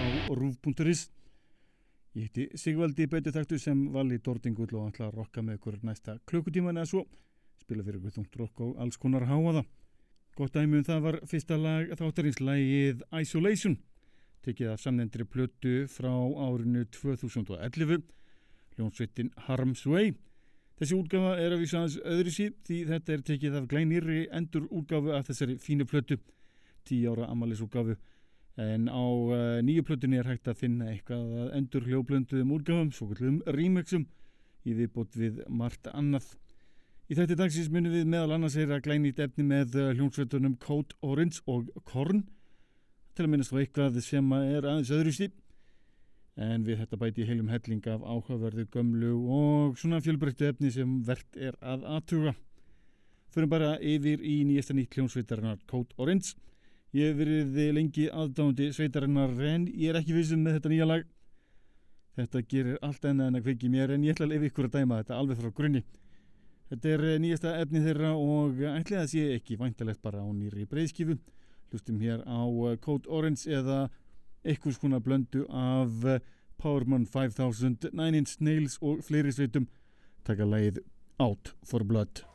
á rúf.is. Ég heiti Sigvaldi Bötutaktu sem vali Dordingull og ætla að rokka með ykkur næsta klukkutíman eða svo. Spila fyrir ykkur þungt rokk og alls konar háaða. Gott dæmi um það var fyrsta lag þáttarins lagið Isolation. Tekið af samnendri plötu frá árinu 2011. Ljónsveitin Harm's Way. Þessi útgafa er að vísa aðeins öðru síð því þetta er tekið af glænirri endur útgafu af þessari fínu plötu tíu ára amalisúgafu en á uh, nýju plötunni er hægt að finna eitthvað að endur hljóblönduðum úrgafum, svo kallum remixum í viðbót við margt annað. Í þetta dagsins munum við meðal annars er að glænýtt efni með uh, hljómsveitunum Code Orange og Korn til að minnast á eitthvað sem er aðeins öðru stíp en við þetta bæti heilum helling af áhugaverðu gömlu og svona fjölbreyttu efni sem verðt er að aðtuga. Förum bara yfir í nýjasta nýtt hljómsveitarinnar Code Orange Ég verið lengi aðdándi sveitarinnar en ég er ekki vissum með þetta nýja lag. Þetta gerir allt enna en að kveiki mér en ég ætla að lefa ykkur að dæma þetta alveg frá grunni. Þetta er nýjasta efni þeirra og ætla að sé ekki væntalegt bara á nýri breyðskifu. Hlustum hér á Code Orange eða eitthvað skona blöndu af Powerman 5000, Nine Inch Nails og fleiri sveitum. Takka lagið Out for Blood.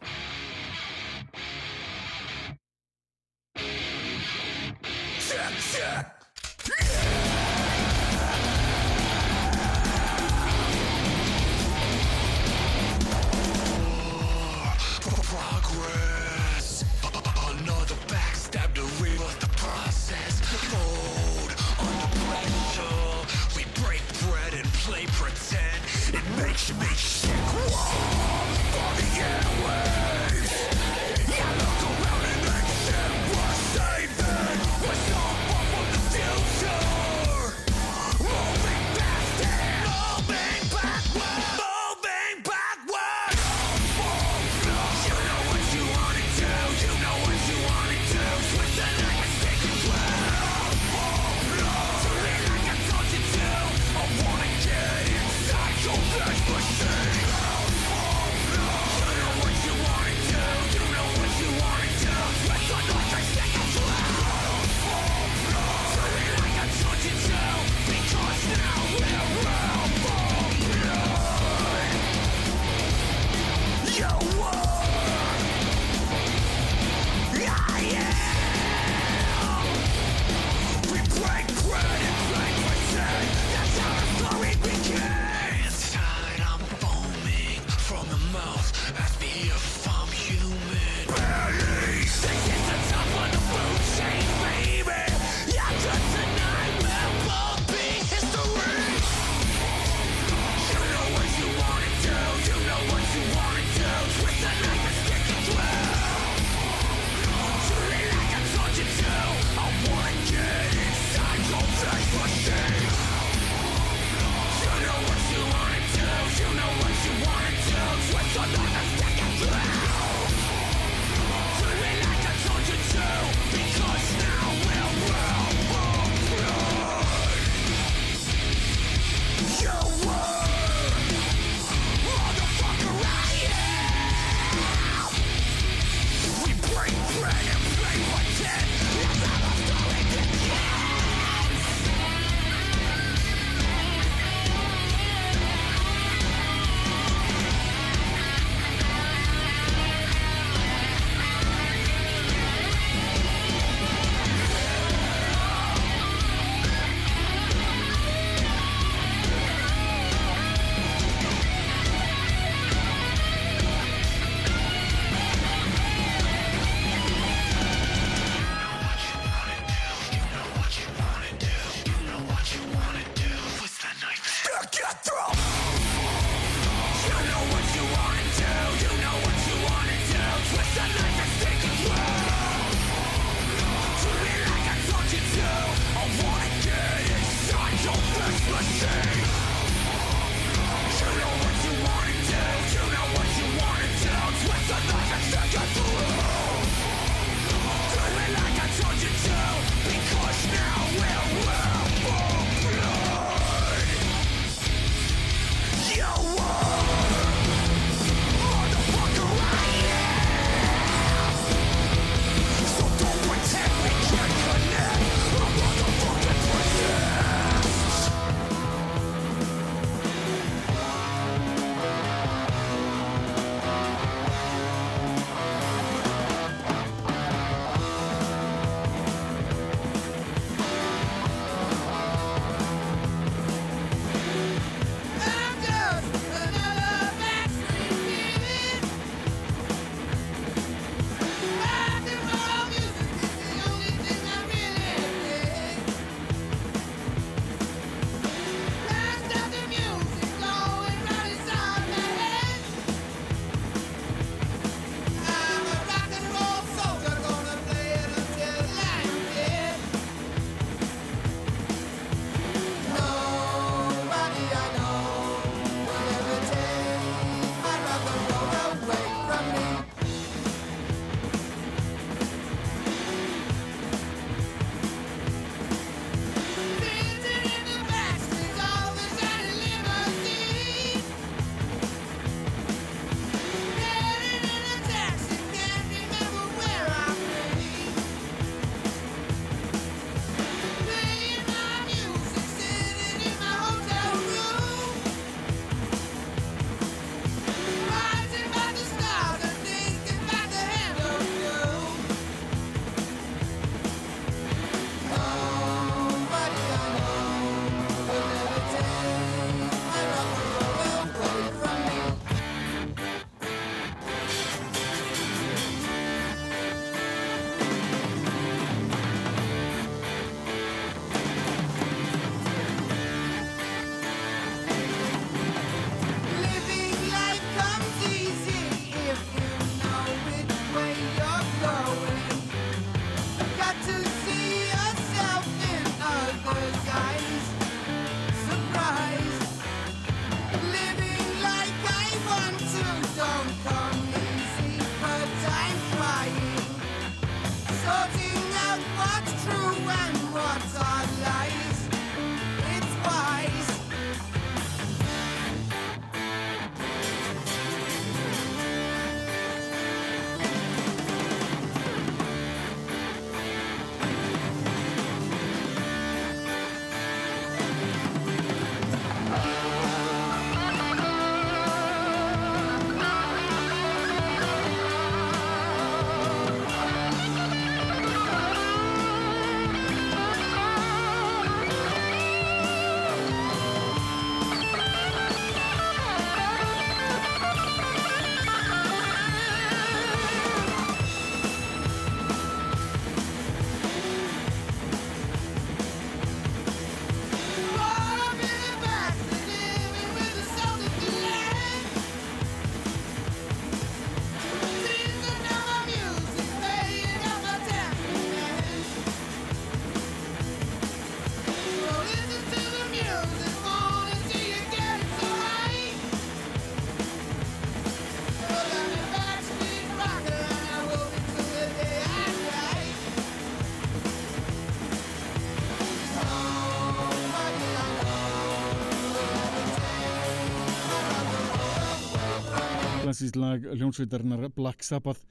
klassísk lag hljónsveitarnar Black Sabbath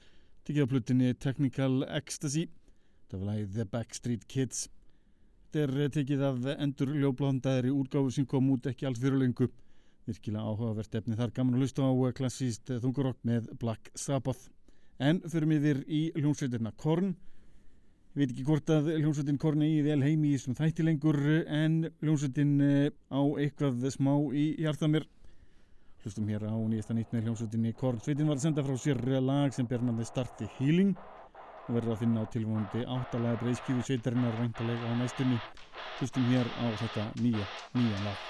tekið á plutinni Technical Ecstasy. Þetta var lagið The Backstreet Kids. Þetta er tekið af endur ljóblandaðri úrgáfu sem kom út ekki alls fyrir lengu virkilega áhugavert efni þar gaman að hlusta á eh, klassíst eh, þungurokk með Black Sabbath. En förum yfir í hljónsveitarna Korn. Ég veit ekki hvort að hljómsveitin Korni í Þjálfheimi í svona þætti lengur eh, en hljómsveitin á eitthvað smá í hjarta mér. Hlustum hér á nýjastan eitt með hljómsutinni Korn Sveitin var að senda frá sér lag sem ber nafni Starti Healing og verður að finna á tilvonandi áttalega breyðskjöfu sveitarinnar væntalega á næstunni. Hlustum hér á þetta nýja, nýja lag.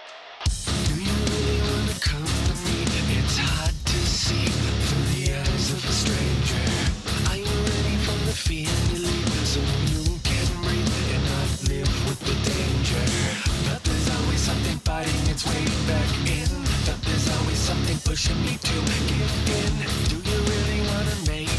Do you really wanna come with me? It's hard to see through the eyes of a stranger Are you ready for the fear you leave so you can breathe and not live with the danger? But there's always something fighting its way back in There's always something pushing me to give in. Do you really wanna make?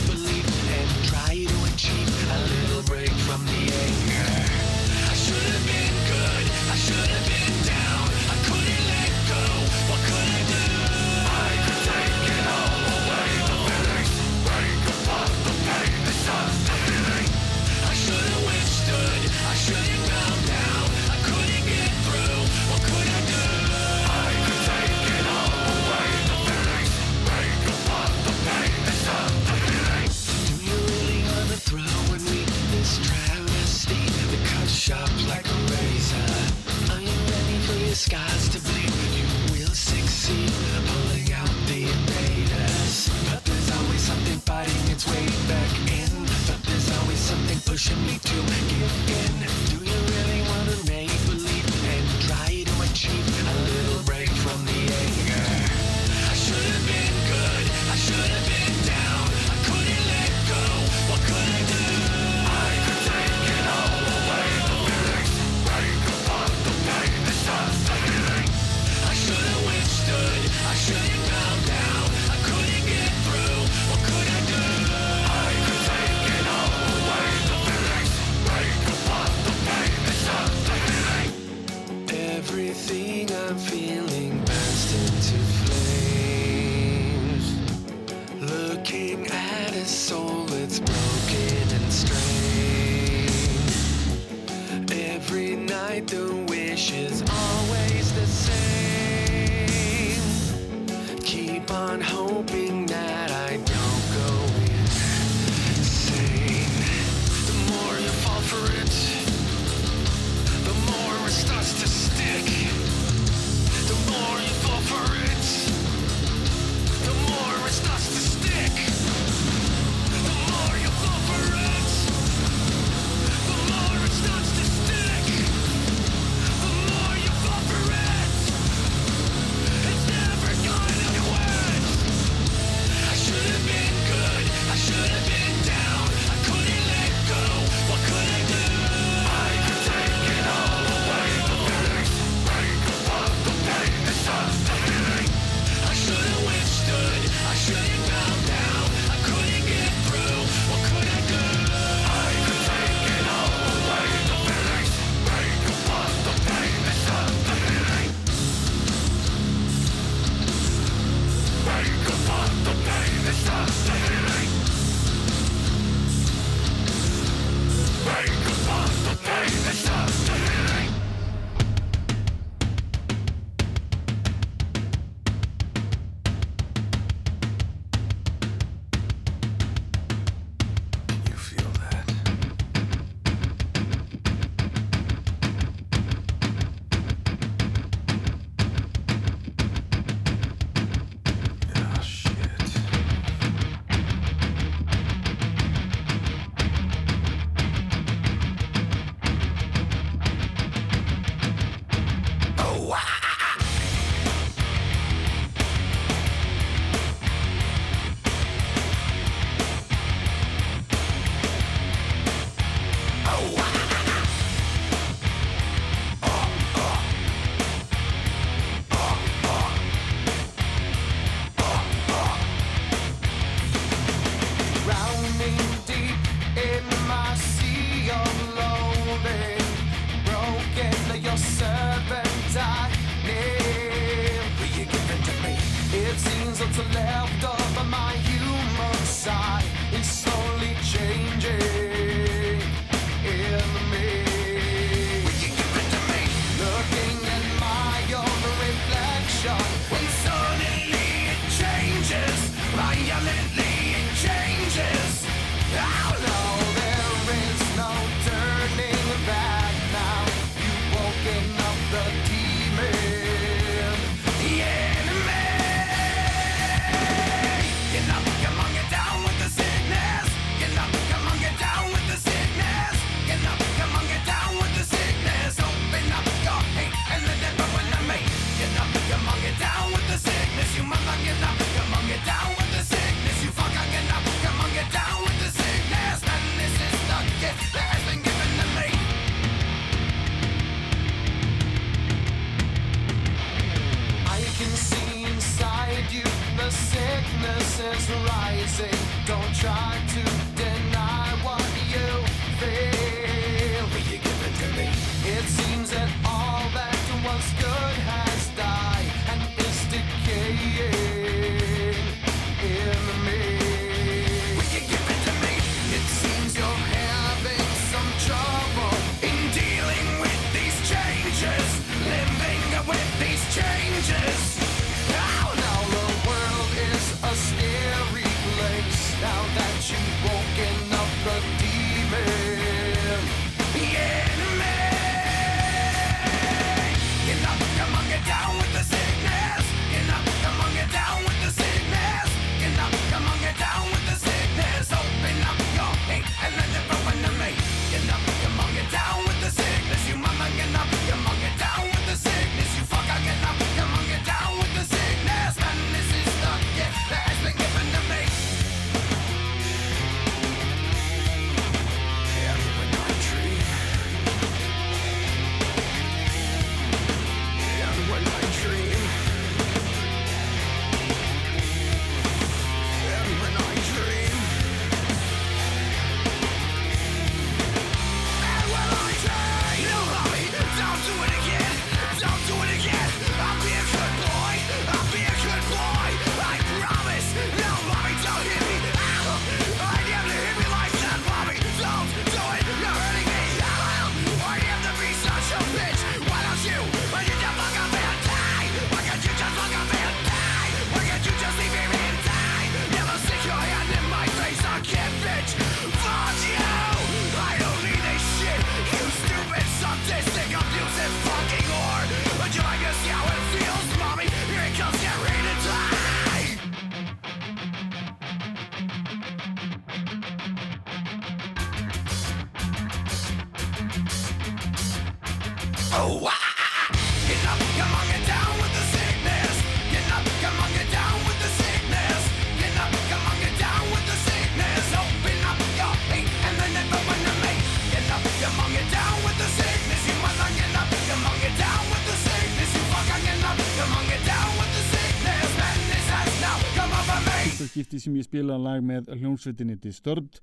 sem ég spilaði lag með hljómsveitinni Disturbed.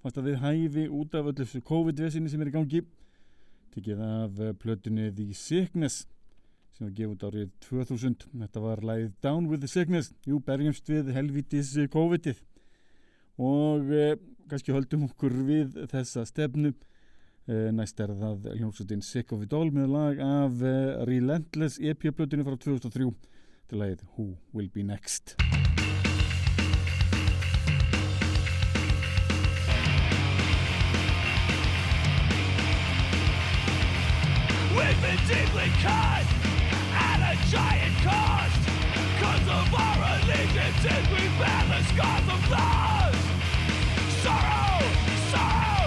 Fannst að þið hæfi út af öllu þessu COVID-vesinni sem er í gangi. Tekið af eh, plötunni The Sickness sem var gefið út árið 2000 þetta var lagið Down with the Sickness. Jú, bergjumst við helvitis eh, COVID-ið. Og eh, kannski höldum okkur við þessa stefnu. Eh, næst er það hljómsveitin Sick of It All með lag af eh, Relentless EP-plötunni frá 2003 til lagið Who Will Be Next. We've been deeply cut at a giant cost. Cause of our allegiances we bear the scars of loss Sorrow, sorrow.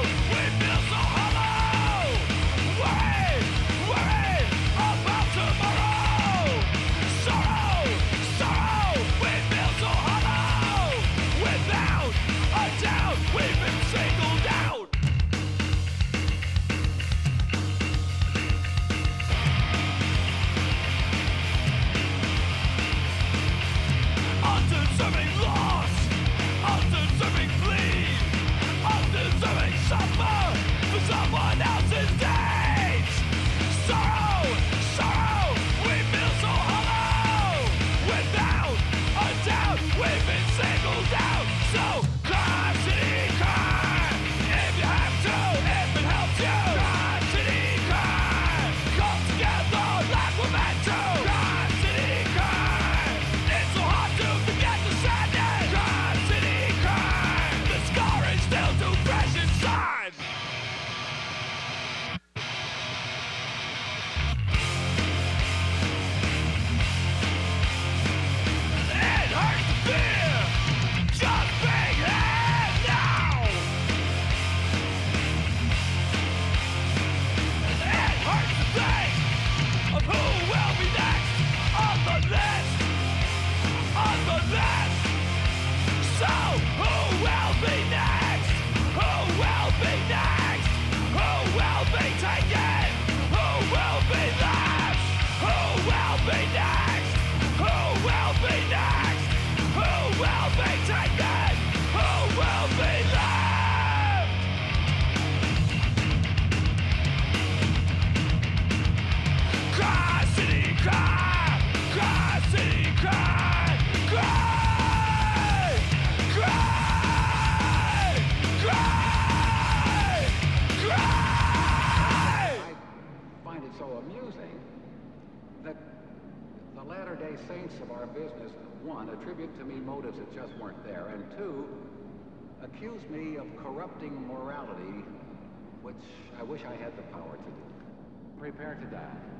accuse me of corrupting morality, which I wish I had the power to do. Prepare to die.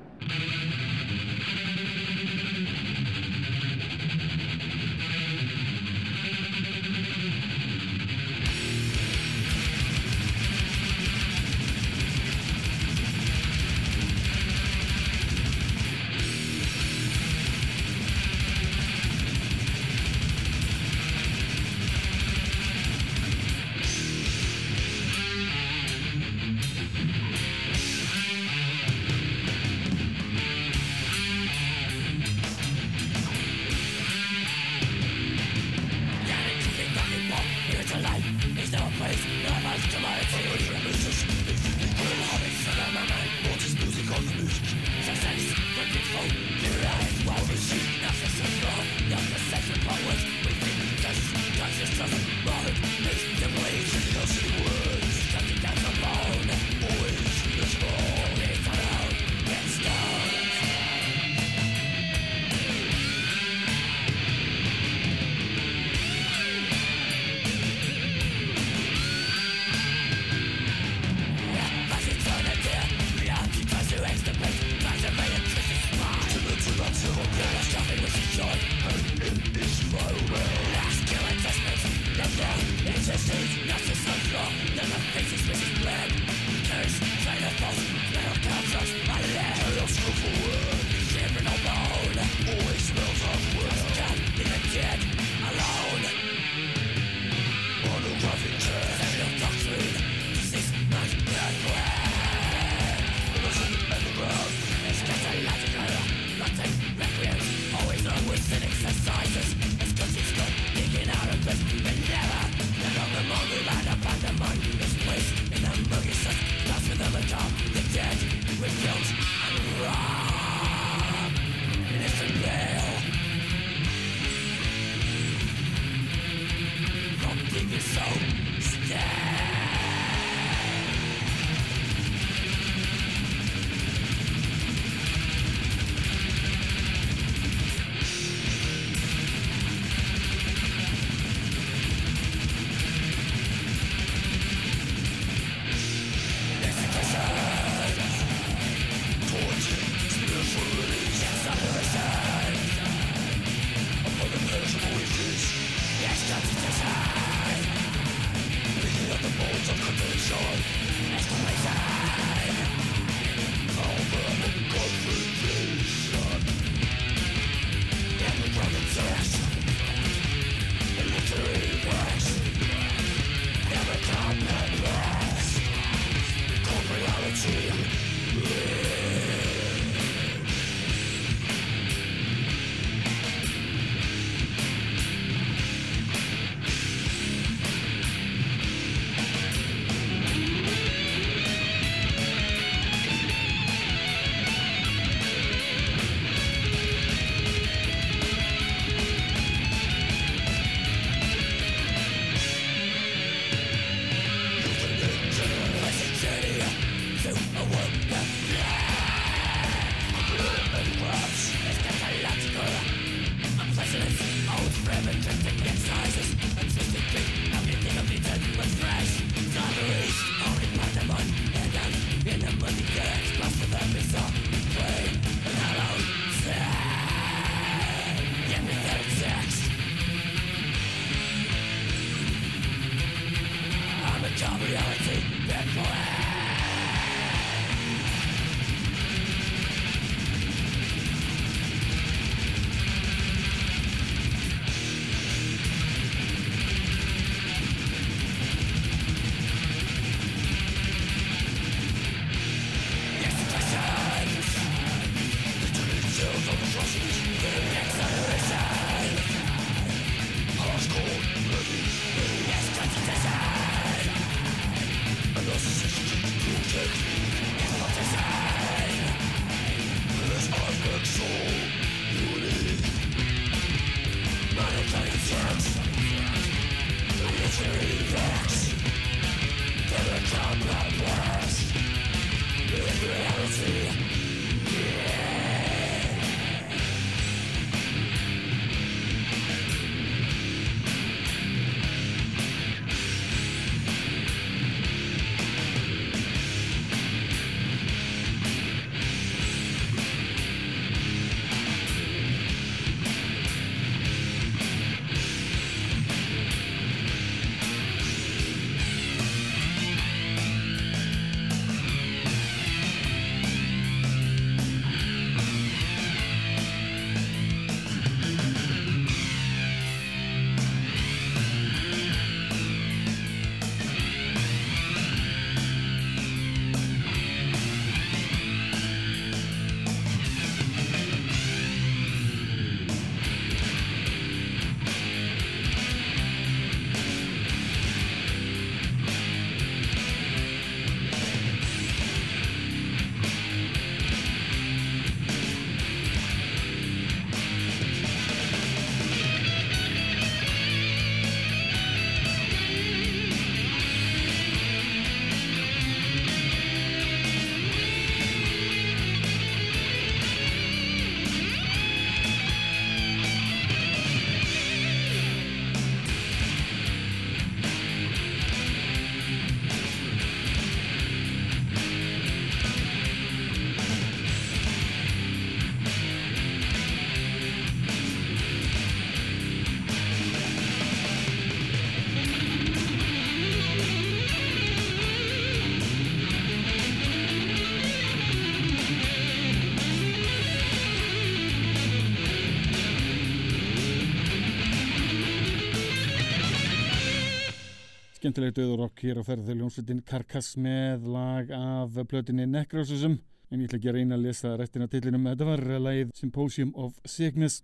Skemmtilegt auðurokk hér á ferðu ljónsveitin Karkass með lag af plötinni Necrosusum en ég ætla ekki að reyna að lesa restina tillinum þetta var lagið Symposium of Sickness.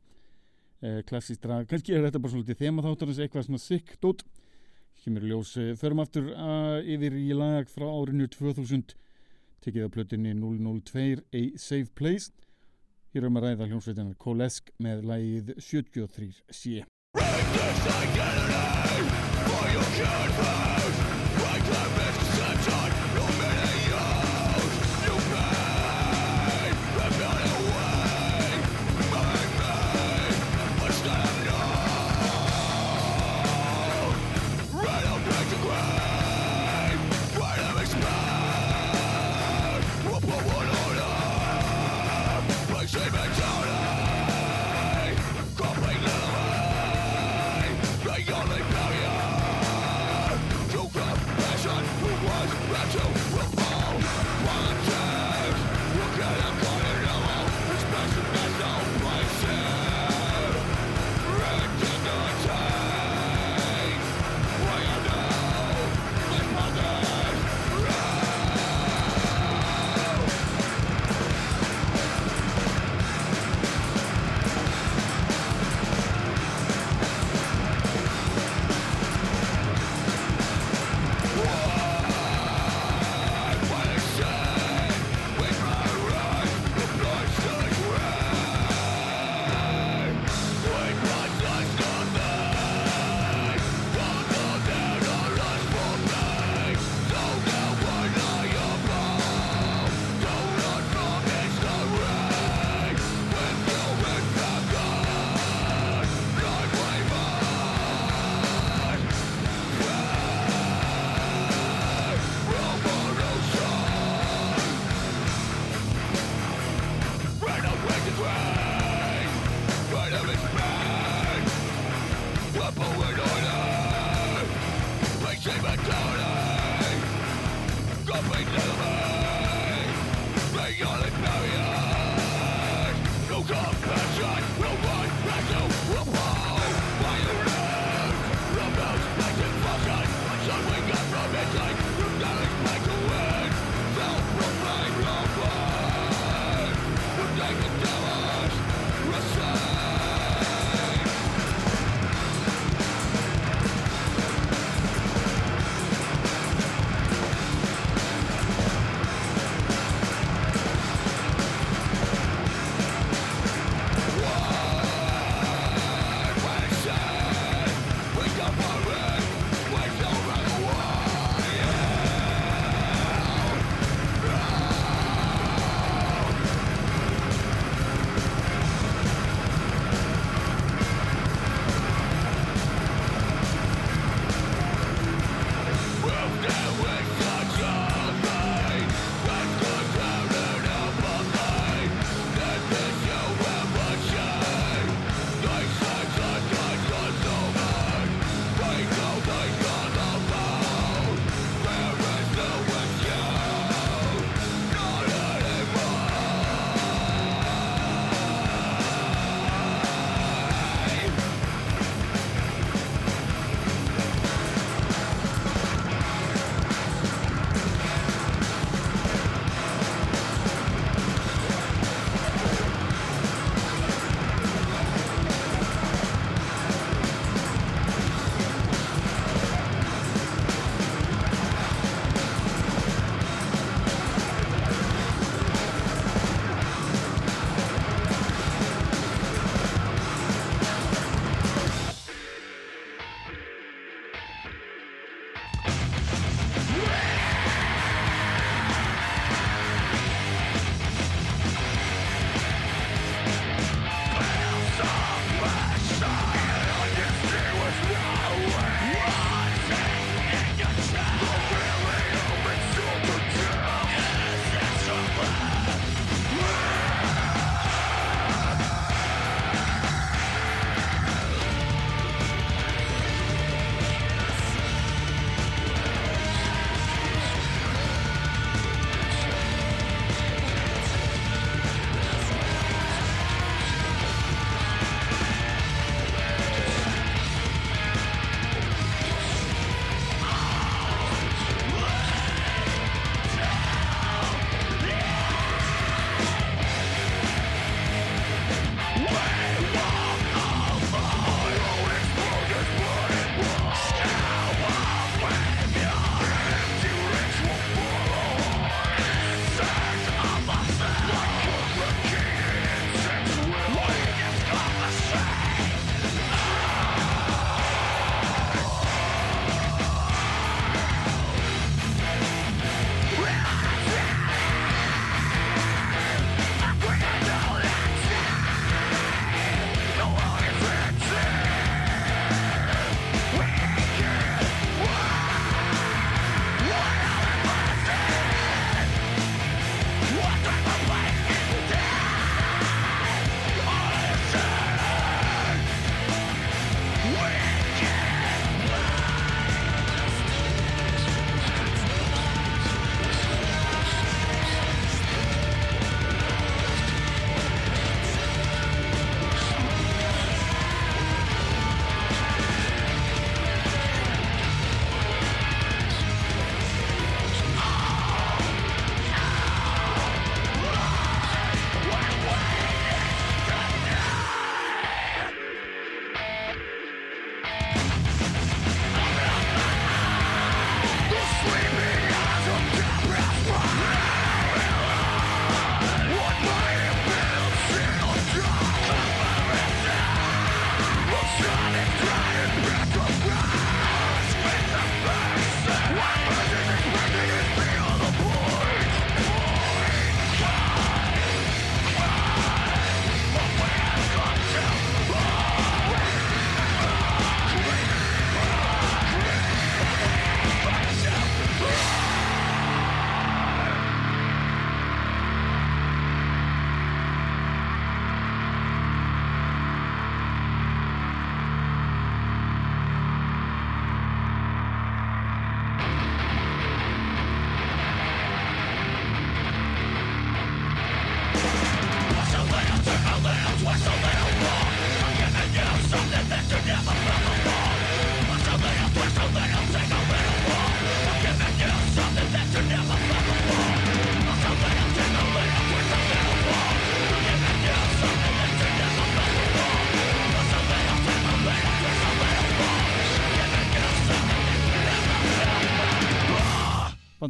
Eh, klassíst drag, kannski er þetta bara svolítið þema þáttarins eitthvað svona sick dót. Kemur ljós, eh, förum aftur að, yfir í lag frá árinu 2000 tekið á plötinni 002 A Safe Place. Hér erum að ræða hljónsveitinar Kolesk með lagið 73 C. Completely you could find.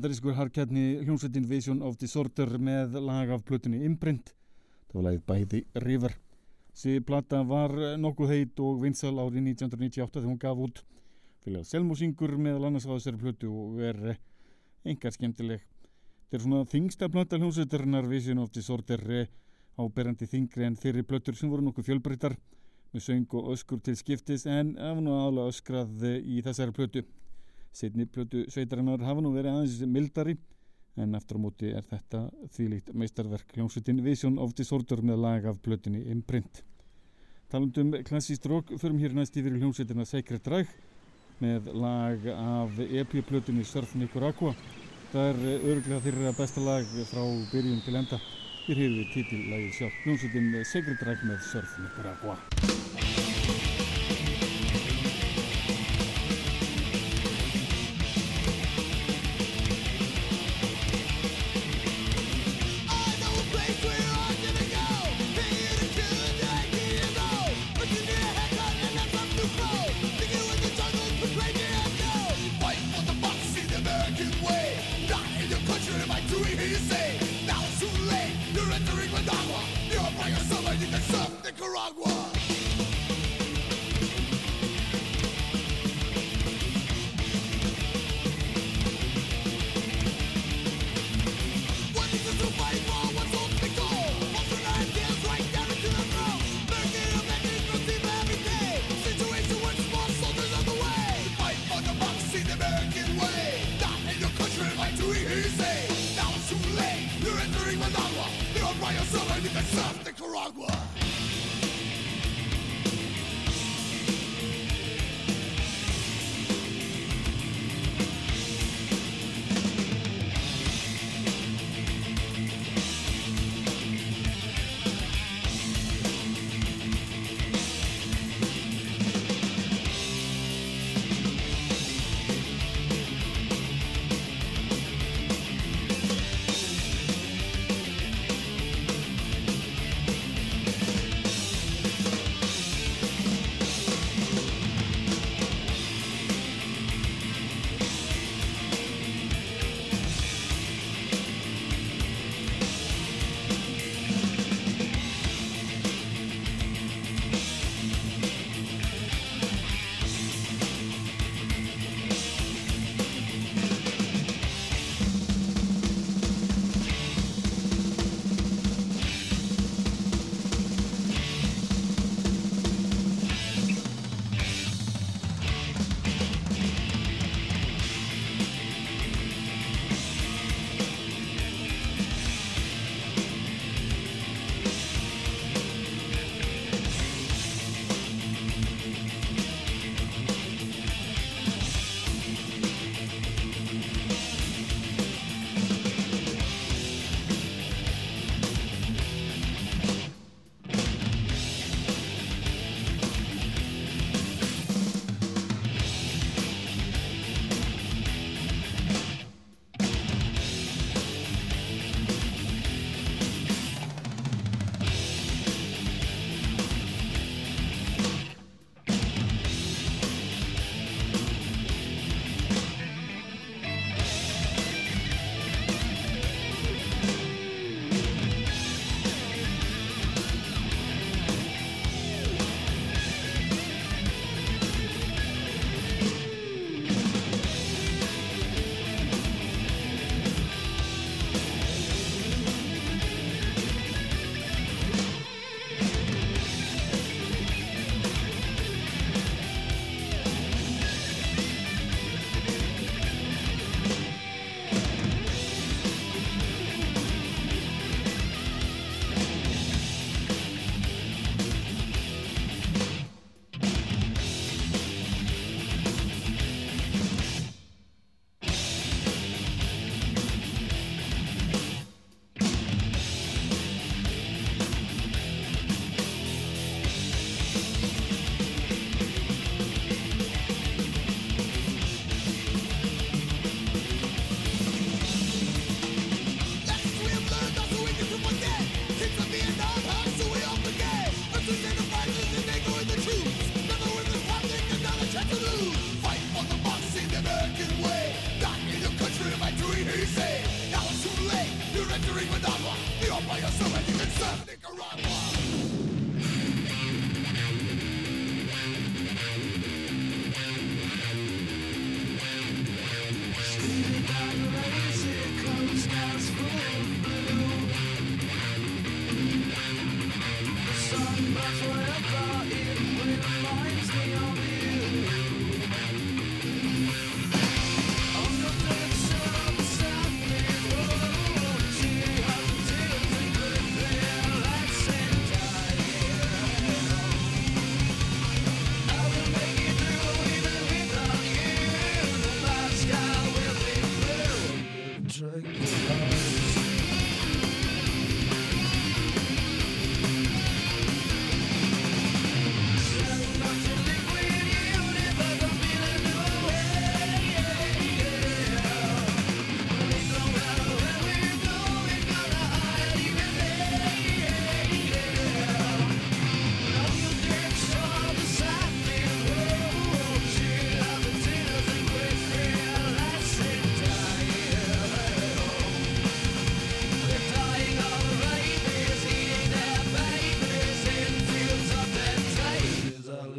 Bandarískur harkjarni hljómsveitin Vision of Disorder með lag af plötunni Imprint. Það var lagið bæði River. Þessi plata var nokkuð heit og vinsal árið 1998 þegar hún gaf út fyrir meðal annars á þessari plötu og er engar skemmtileg. Þetta er svona þingsta plata hljómsveitarinnar Vision of Disorder áberandi þingri en þeirri plötur sem voru nokkuð fjölbreyttar með söng og öskur til skiptis en af nú aðalega öskrað í þessari plötu. Setni plötu sveitarinnar hafa nú verið aðeins mildari en aftur á móti er þetta þvílíkt meistarverk hljómsveitin Vision of Disorder með lag af plötunni Imprint. Talandum klassíst rock förum hér næst yfir hljómsveitina Sacred Drag með lag af EP-plötunni Surf Nicaragua. Það er öruglega þeirra besta lag frá byrjun til enda. Hér hefur við titillagið sjálf hljómsveitin Sacred Drag með Surf Nicaragua.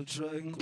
Hljómsveitin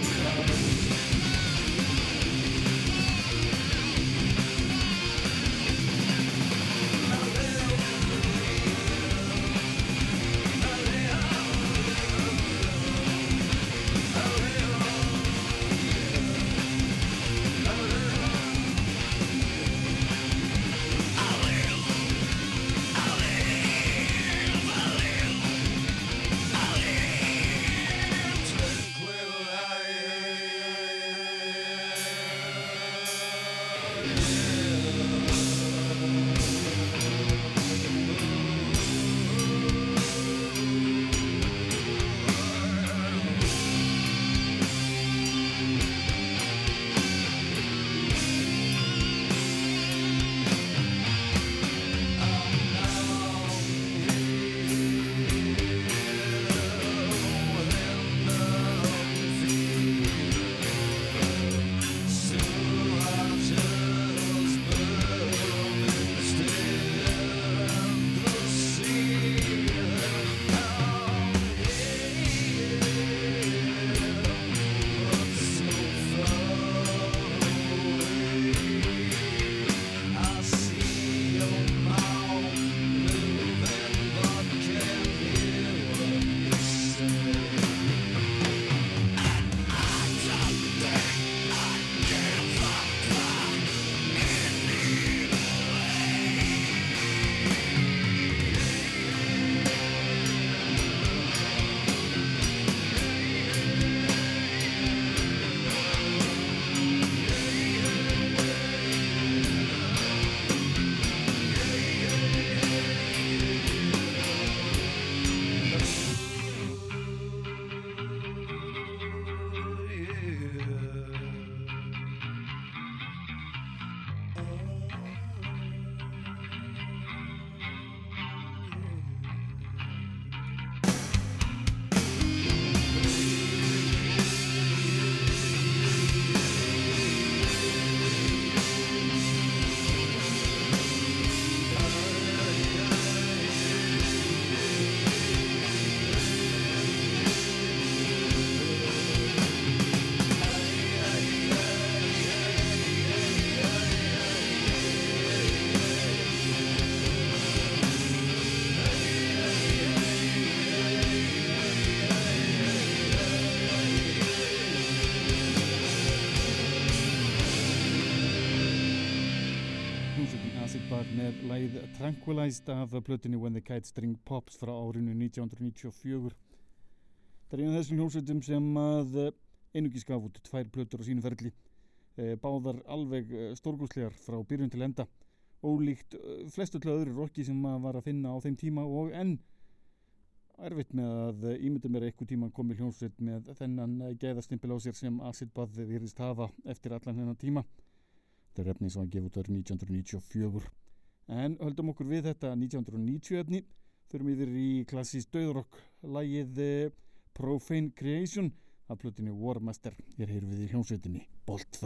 Tranquilized af plötunni When the Kite String Pops frá árinu 1994. Það er einu af þessum hljómsveitum sem að eh, einungis gaf út tvær plötur á sínu ferli. Eh, Báðar alveg eh, stórgúslegar frá byrjun til enda. Ólíkt flestu til öðru rocki sem maður var að finna á þeim tíma og enn erfitt með að ímynda mér eitthvað tíma komi hljómsveit með þennan gæðastimpil á sér sem Acid Bath virðist hafa eftir allan þennan tíma. Þetta er efni sem var gefið út árið 1994. En höldum okkur við þetta 1990 efni. Þurfum yfir í klassísk döðrokk lagið eh, Profane Creation af plötinu Warmaster. Hér heyrum við í hljómsveitinni Bolt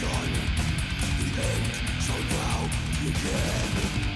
vision The end shall now begin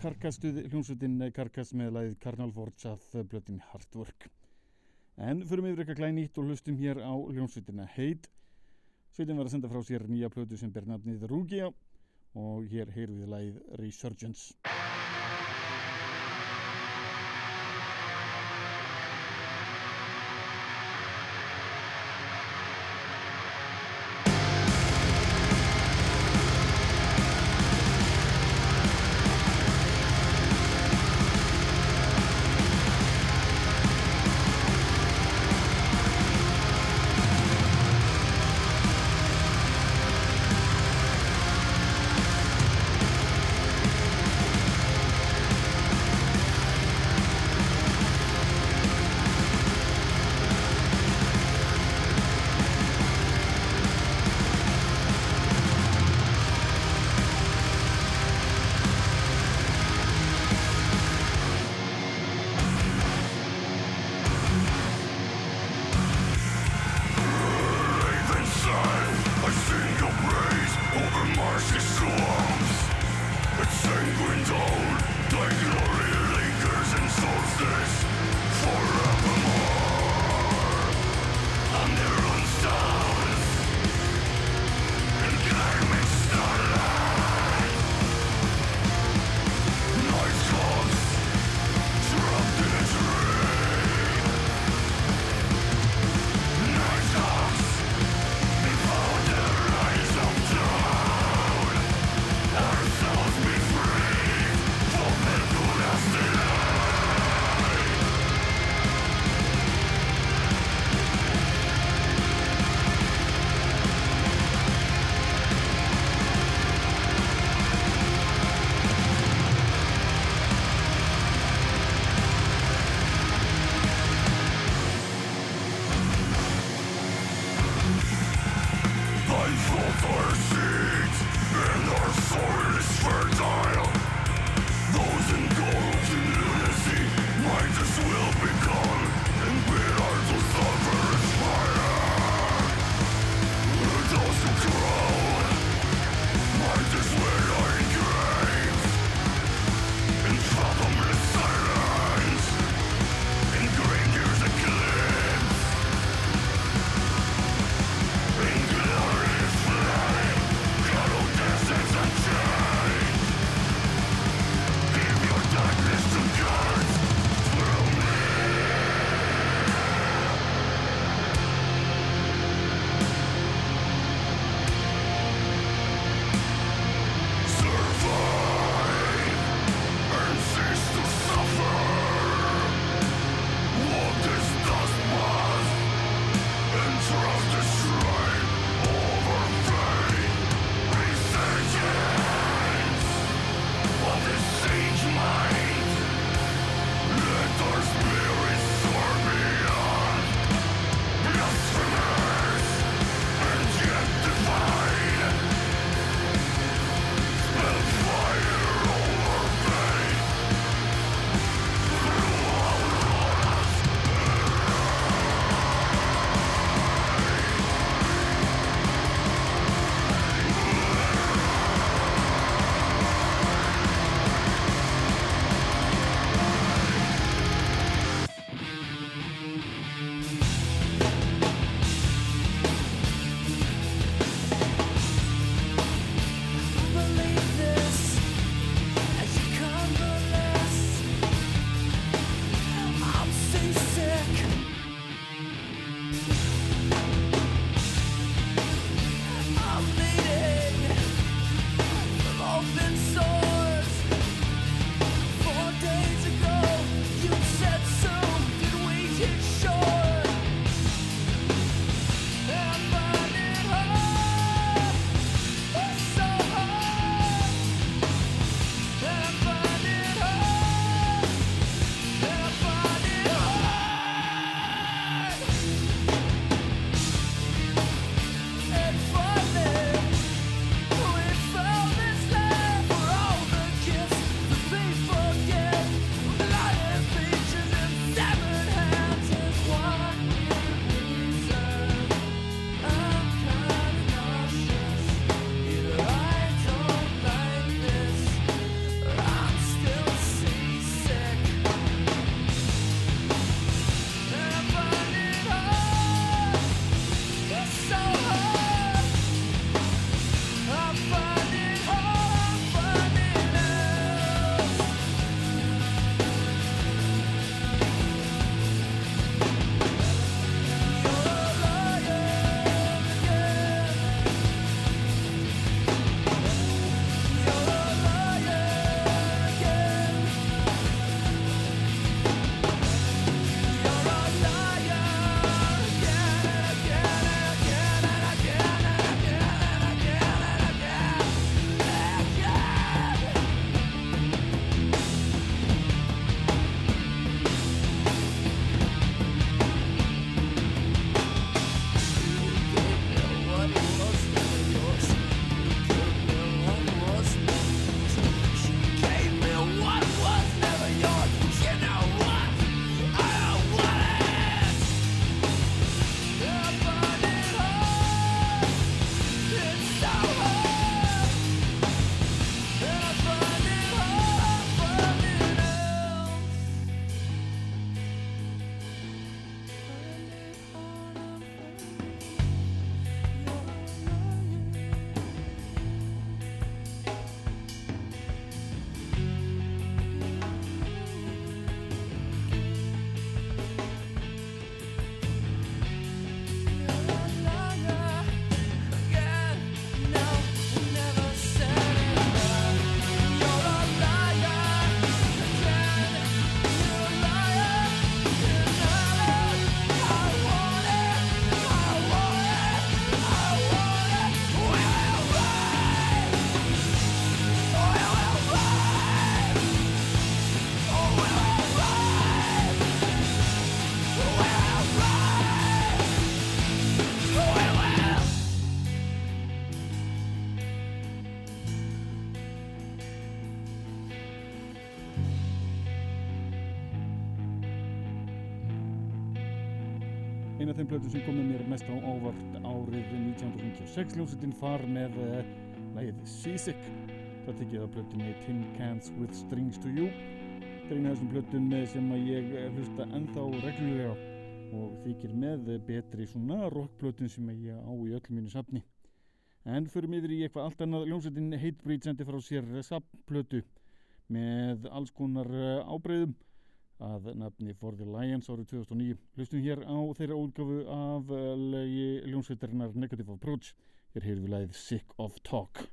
karkastuð hljómsveitin Karkas með lagið Carnal Forge af blötin Hard Work. En förum yfir eitthvað glænýtt og hlustum hér á hljómsveitina Heid. Sveitin var að senda frá sér nýja plötu sem ber nafnið Rugia og hér lagið Resurgence. Resurgence hljóðsveitu sem komið mér mest á ávart árið 1956 hljóðsveitin far með eh, uh, lægið Seasick. Það tekið á blöttunni Tin Cans with Strings to You. Það er einu af þessum blöttum sem ég eh, hlusta ennþá reglulega og þykir með eh, betri svona rockblöttum sem ég á í öllum mínu safni. En fyrir miður í eitthvað allt annað hljóðsveitin Hatebreed sendi frá sér safnblöttu með alls konar ábreyðum að nafni For the Lions árið 2009. Hlustum hér á þeirra útgafu af eh, legi ljónsveitarinnar Negative Approach. Hér heyrðum við lagið Sick of Talk.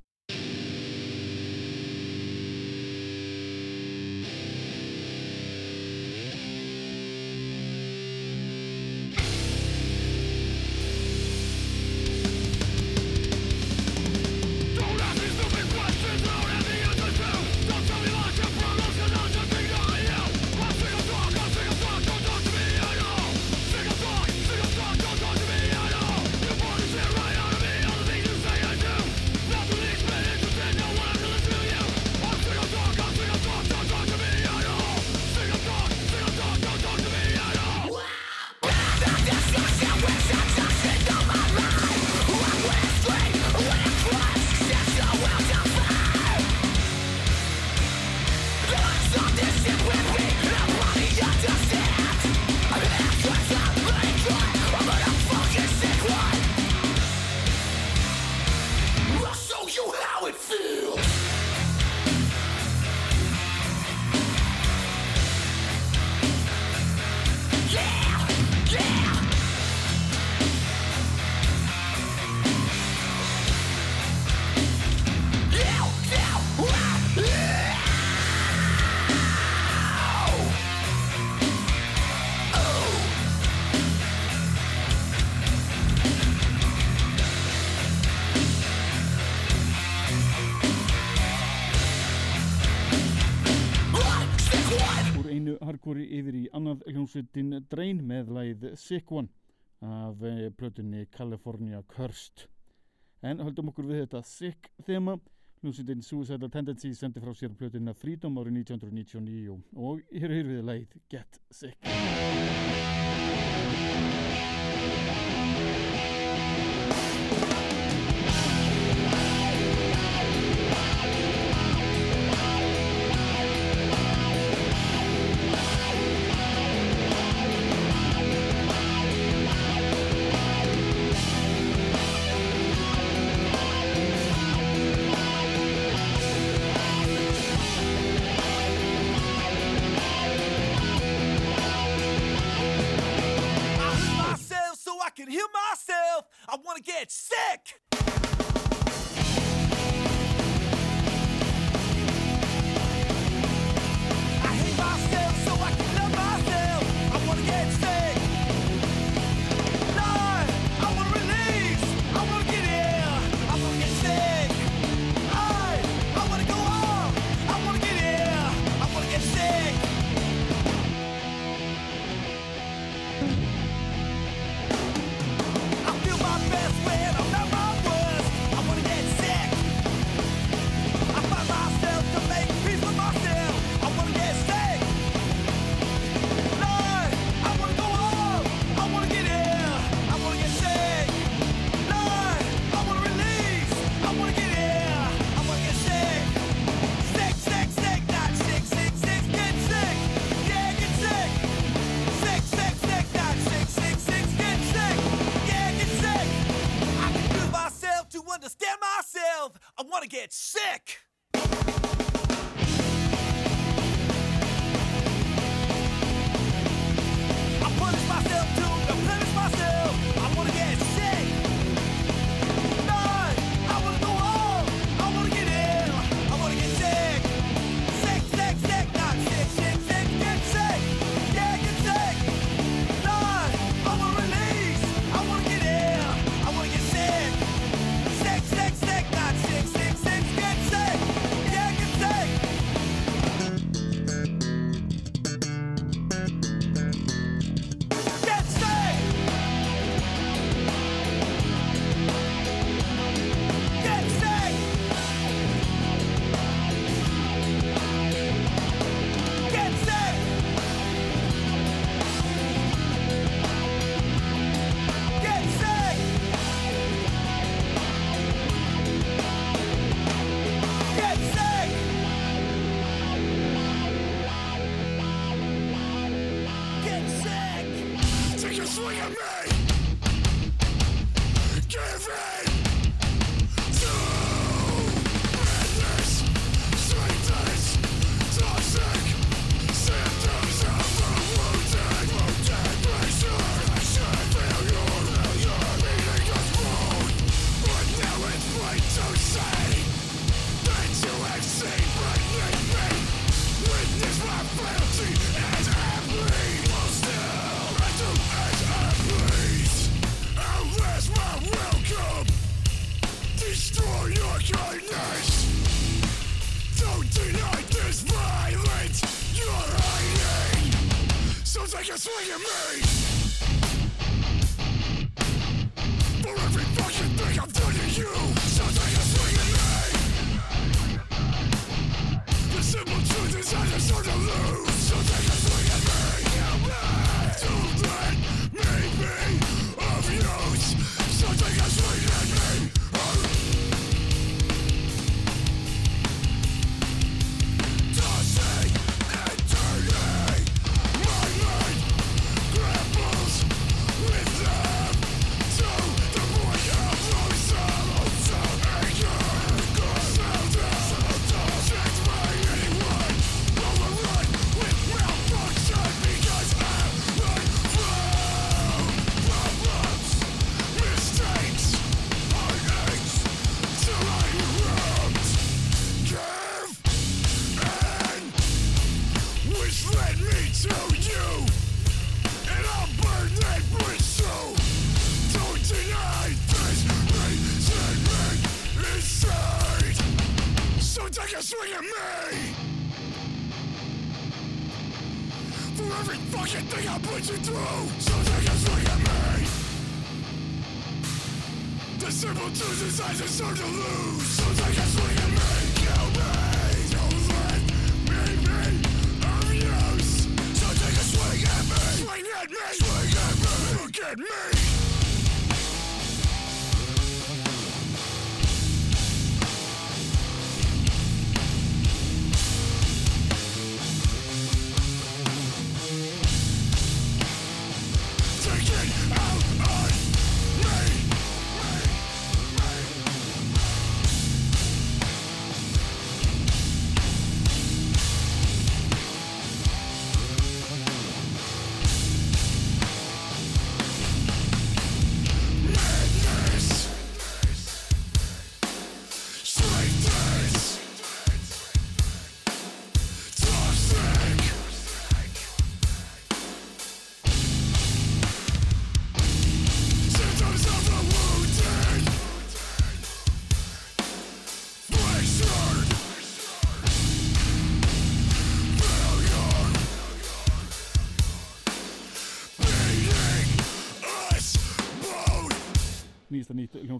Sick One af eh, plötunni California Cursed. En höldum okkur við þetta Sick þema. Hljómsveitin Suicidal Tendency sendi frá sér plötunna Freedom árið 1999 og hér er við leið Get Sick. It's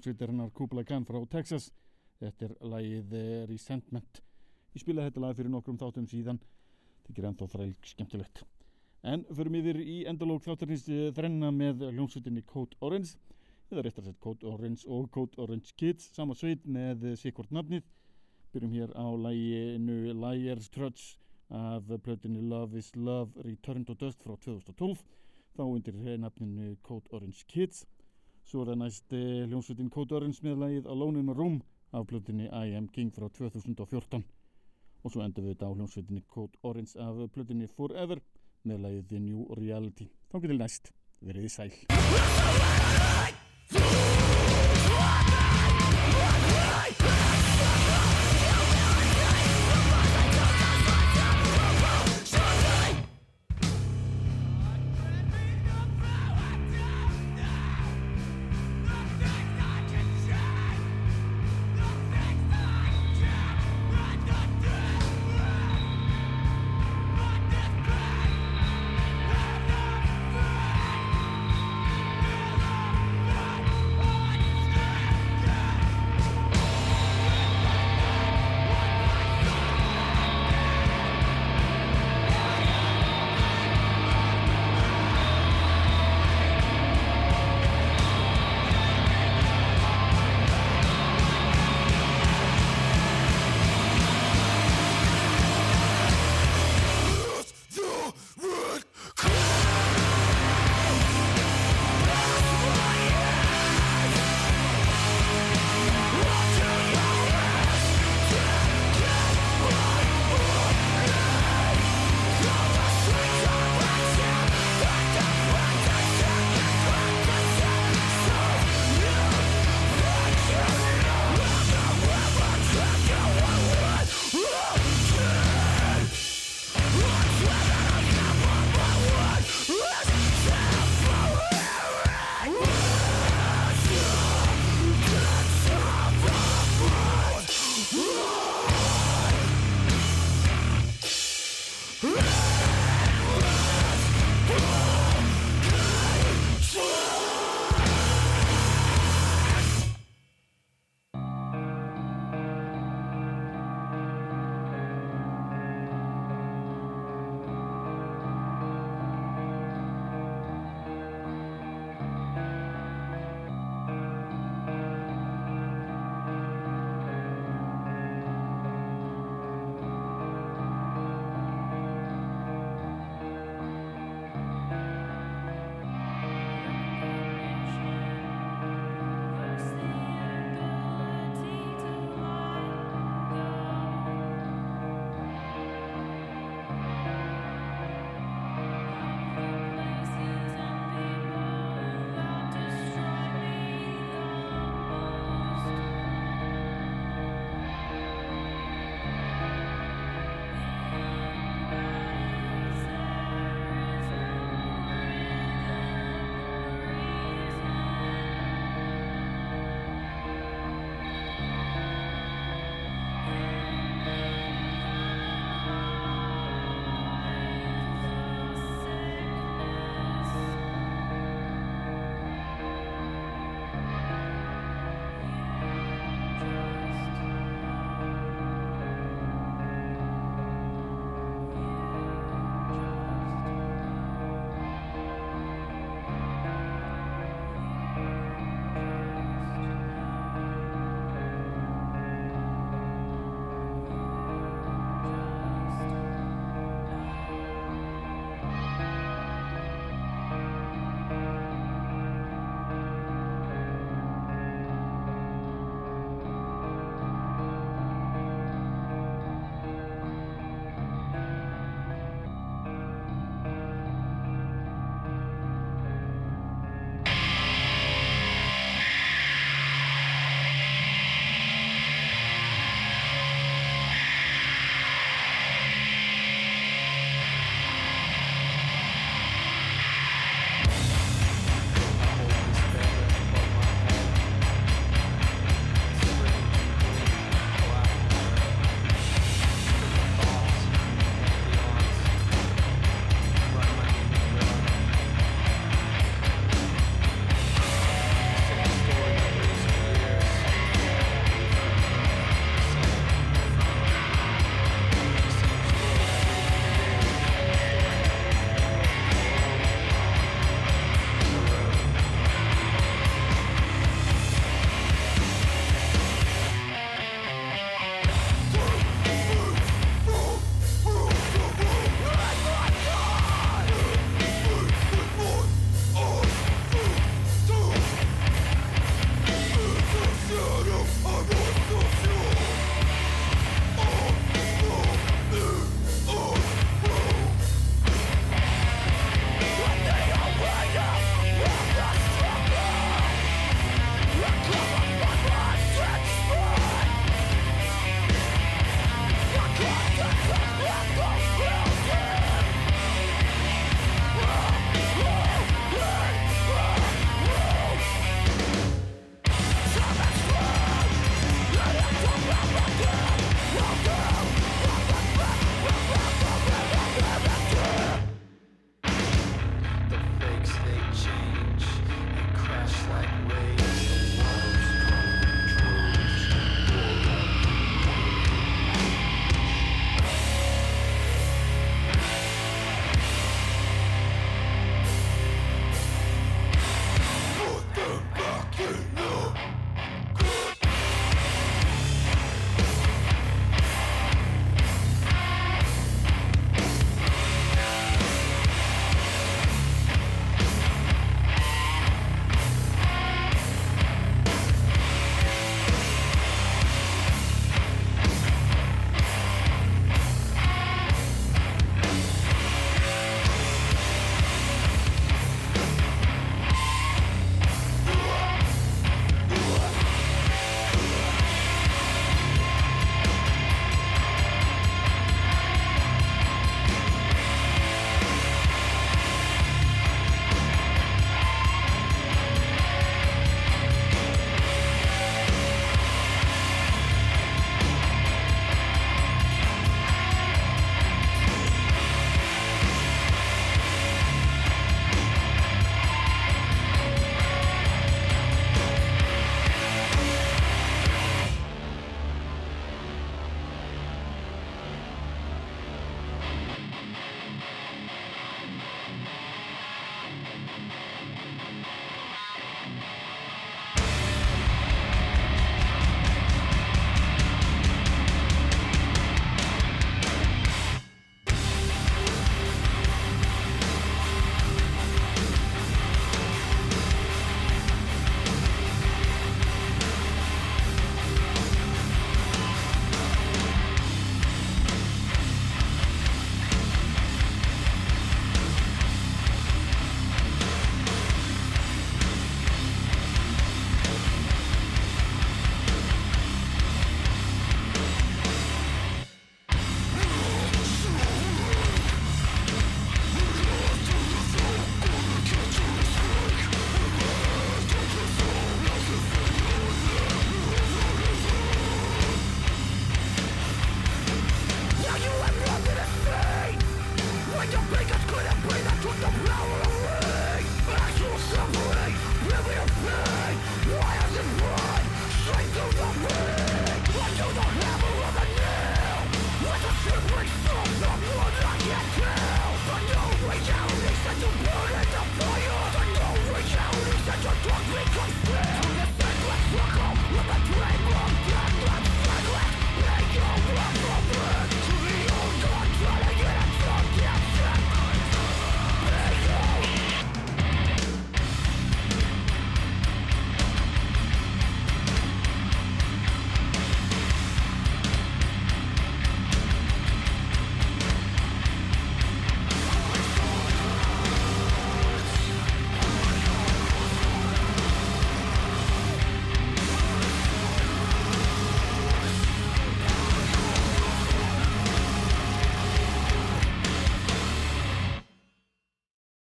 hljómsveitarinnar Kubla Khan frá Texas. Þetta er lagið eh, Resentment. Ég spilaði þetta lag fyrir nokkrum þáttum síðan. Þetta er ennþá þræl skemmtilegt. En förum yfir í endalók þáttarins eh, þrenna með hljómsveitinni Code Orange. Eða réttar sett Code Orange og Code Orange Kids sama sveit með eh, sikkvort nafnið. Byrjum hér á laginu Liar's Trudge af plötinni Love is Love Return to Dust frá 2012 þá undir nafninu Code Orange Kids Svo er það næst eh, hljómsveitin Orange með lagið Alone in a Room af plötunni I Am King frá 2014 og svo endur við þetta á hljómsveitinni Code Orange af plötunni Forever með lagið The New Reality. Þá getur næst, verið þið sæl.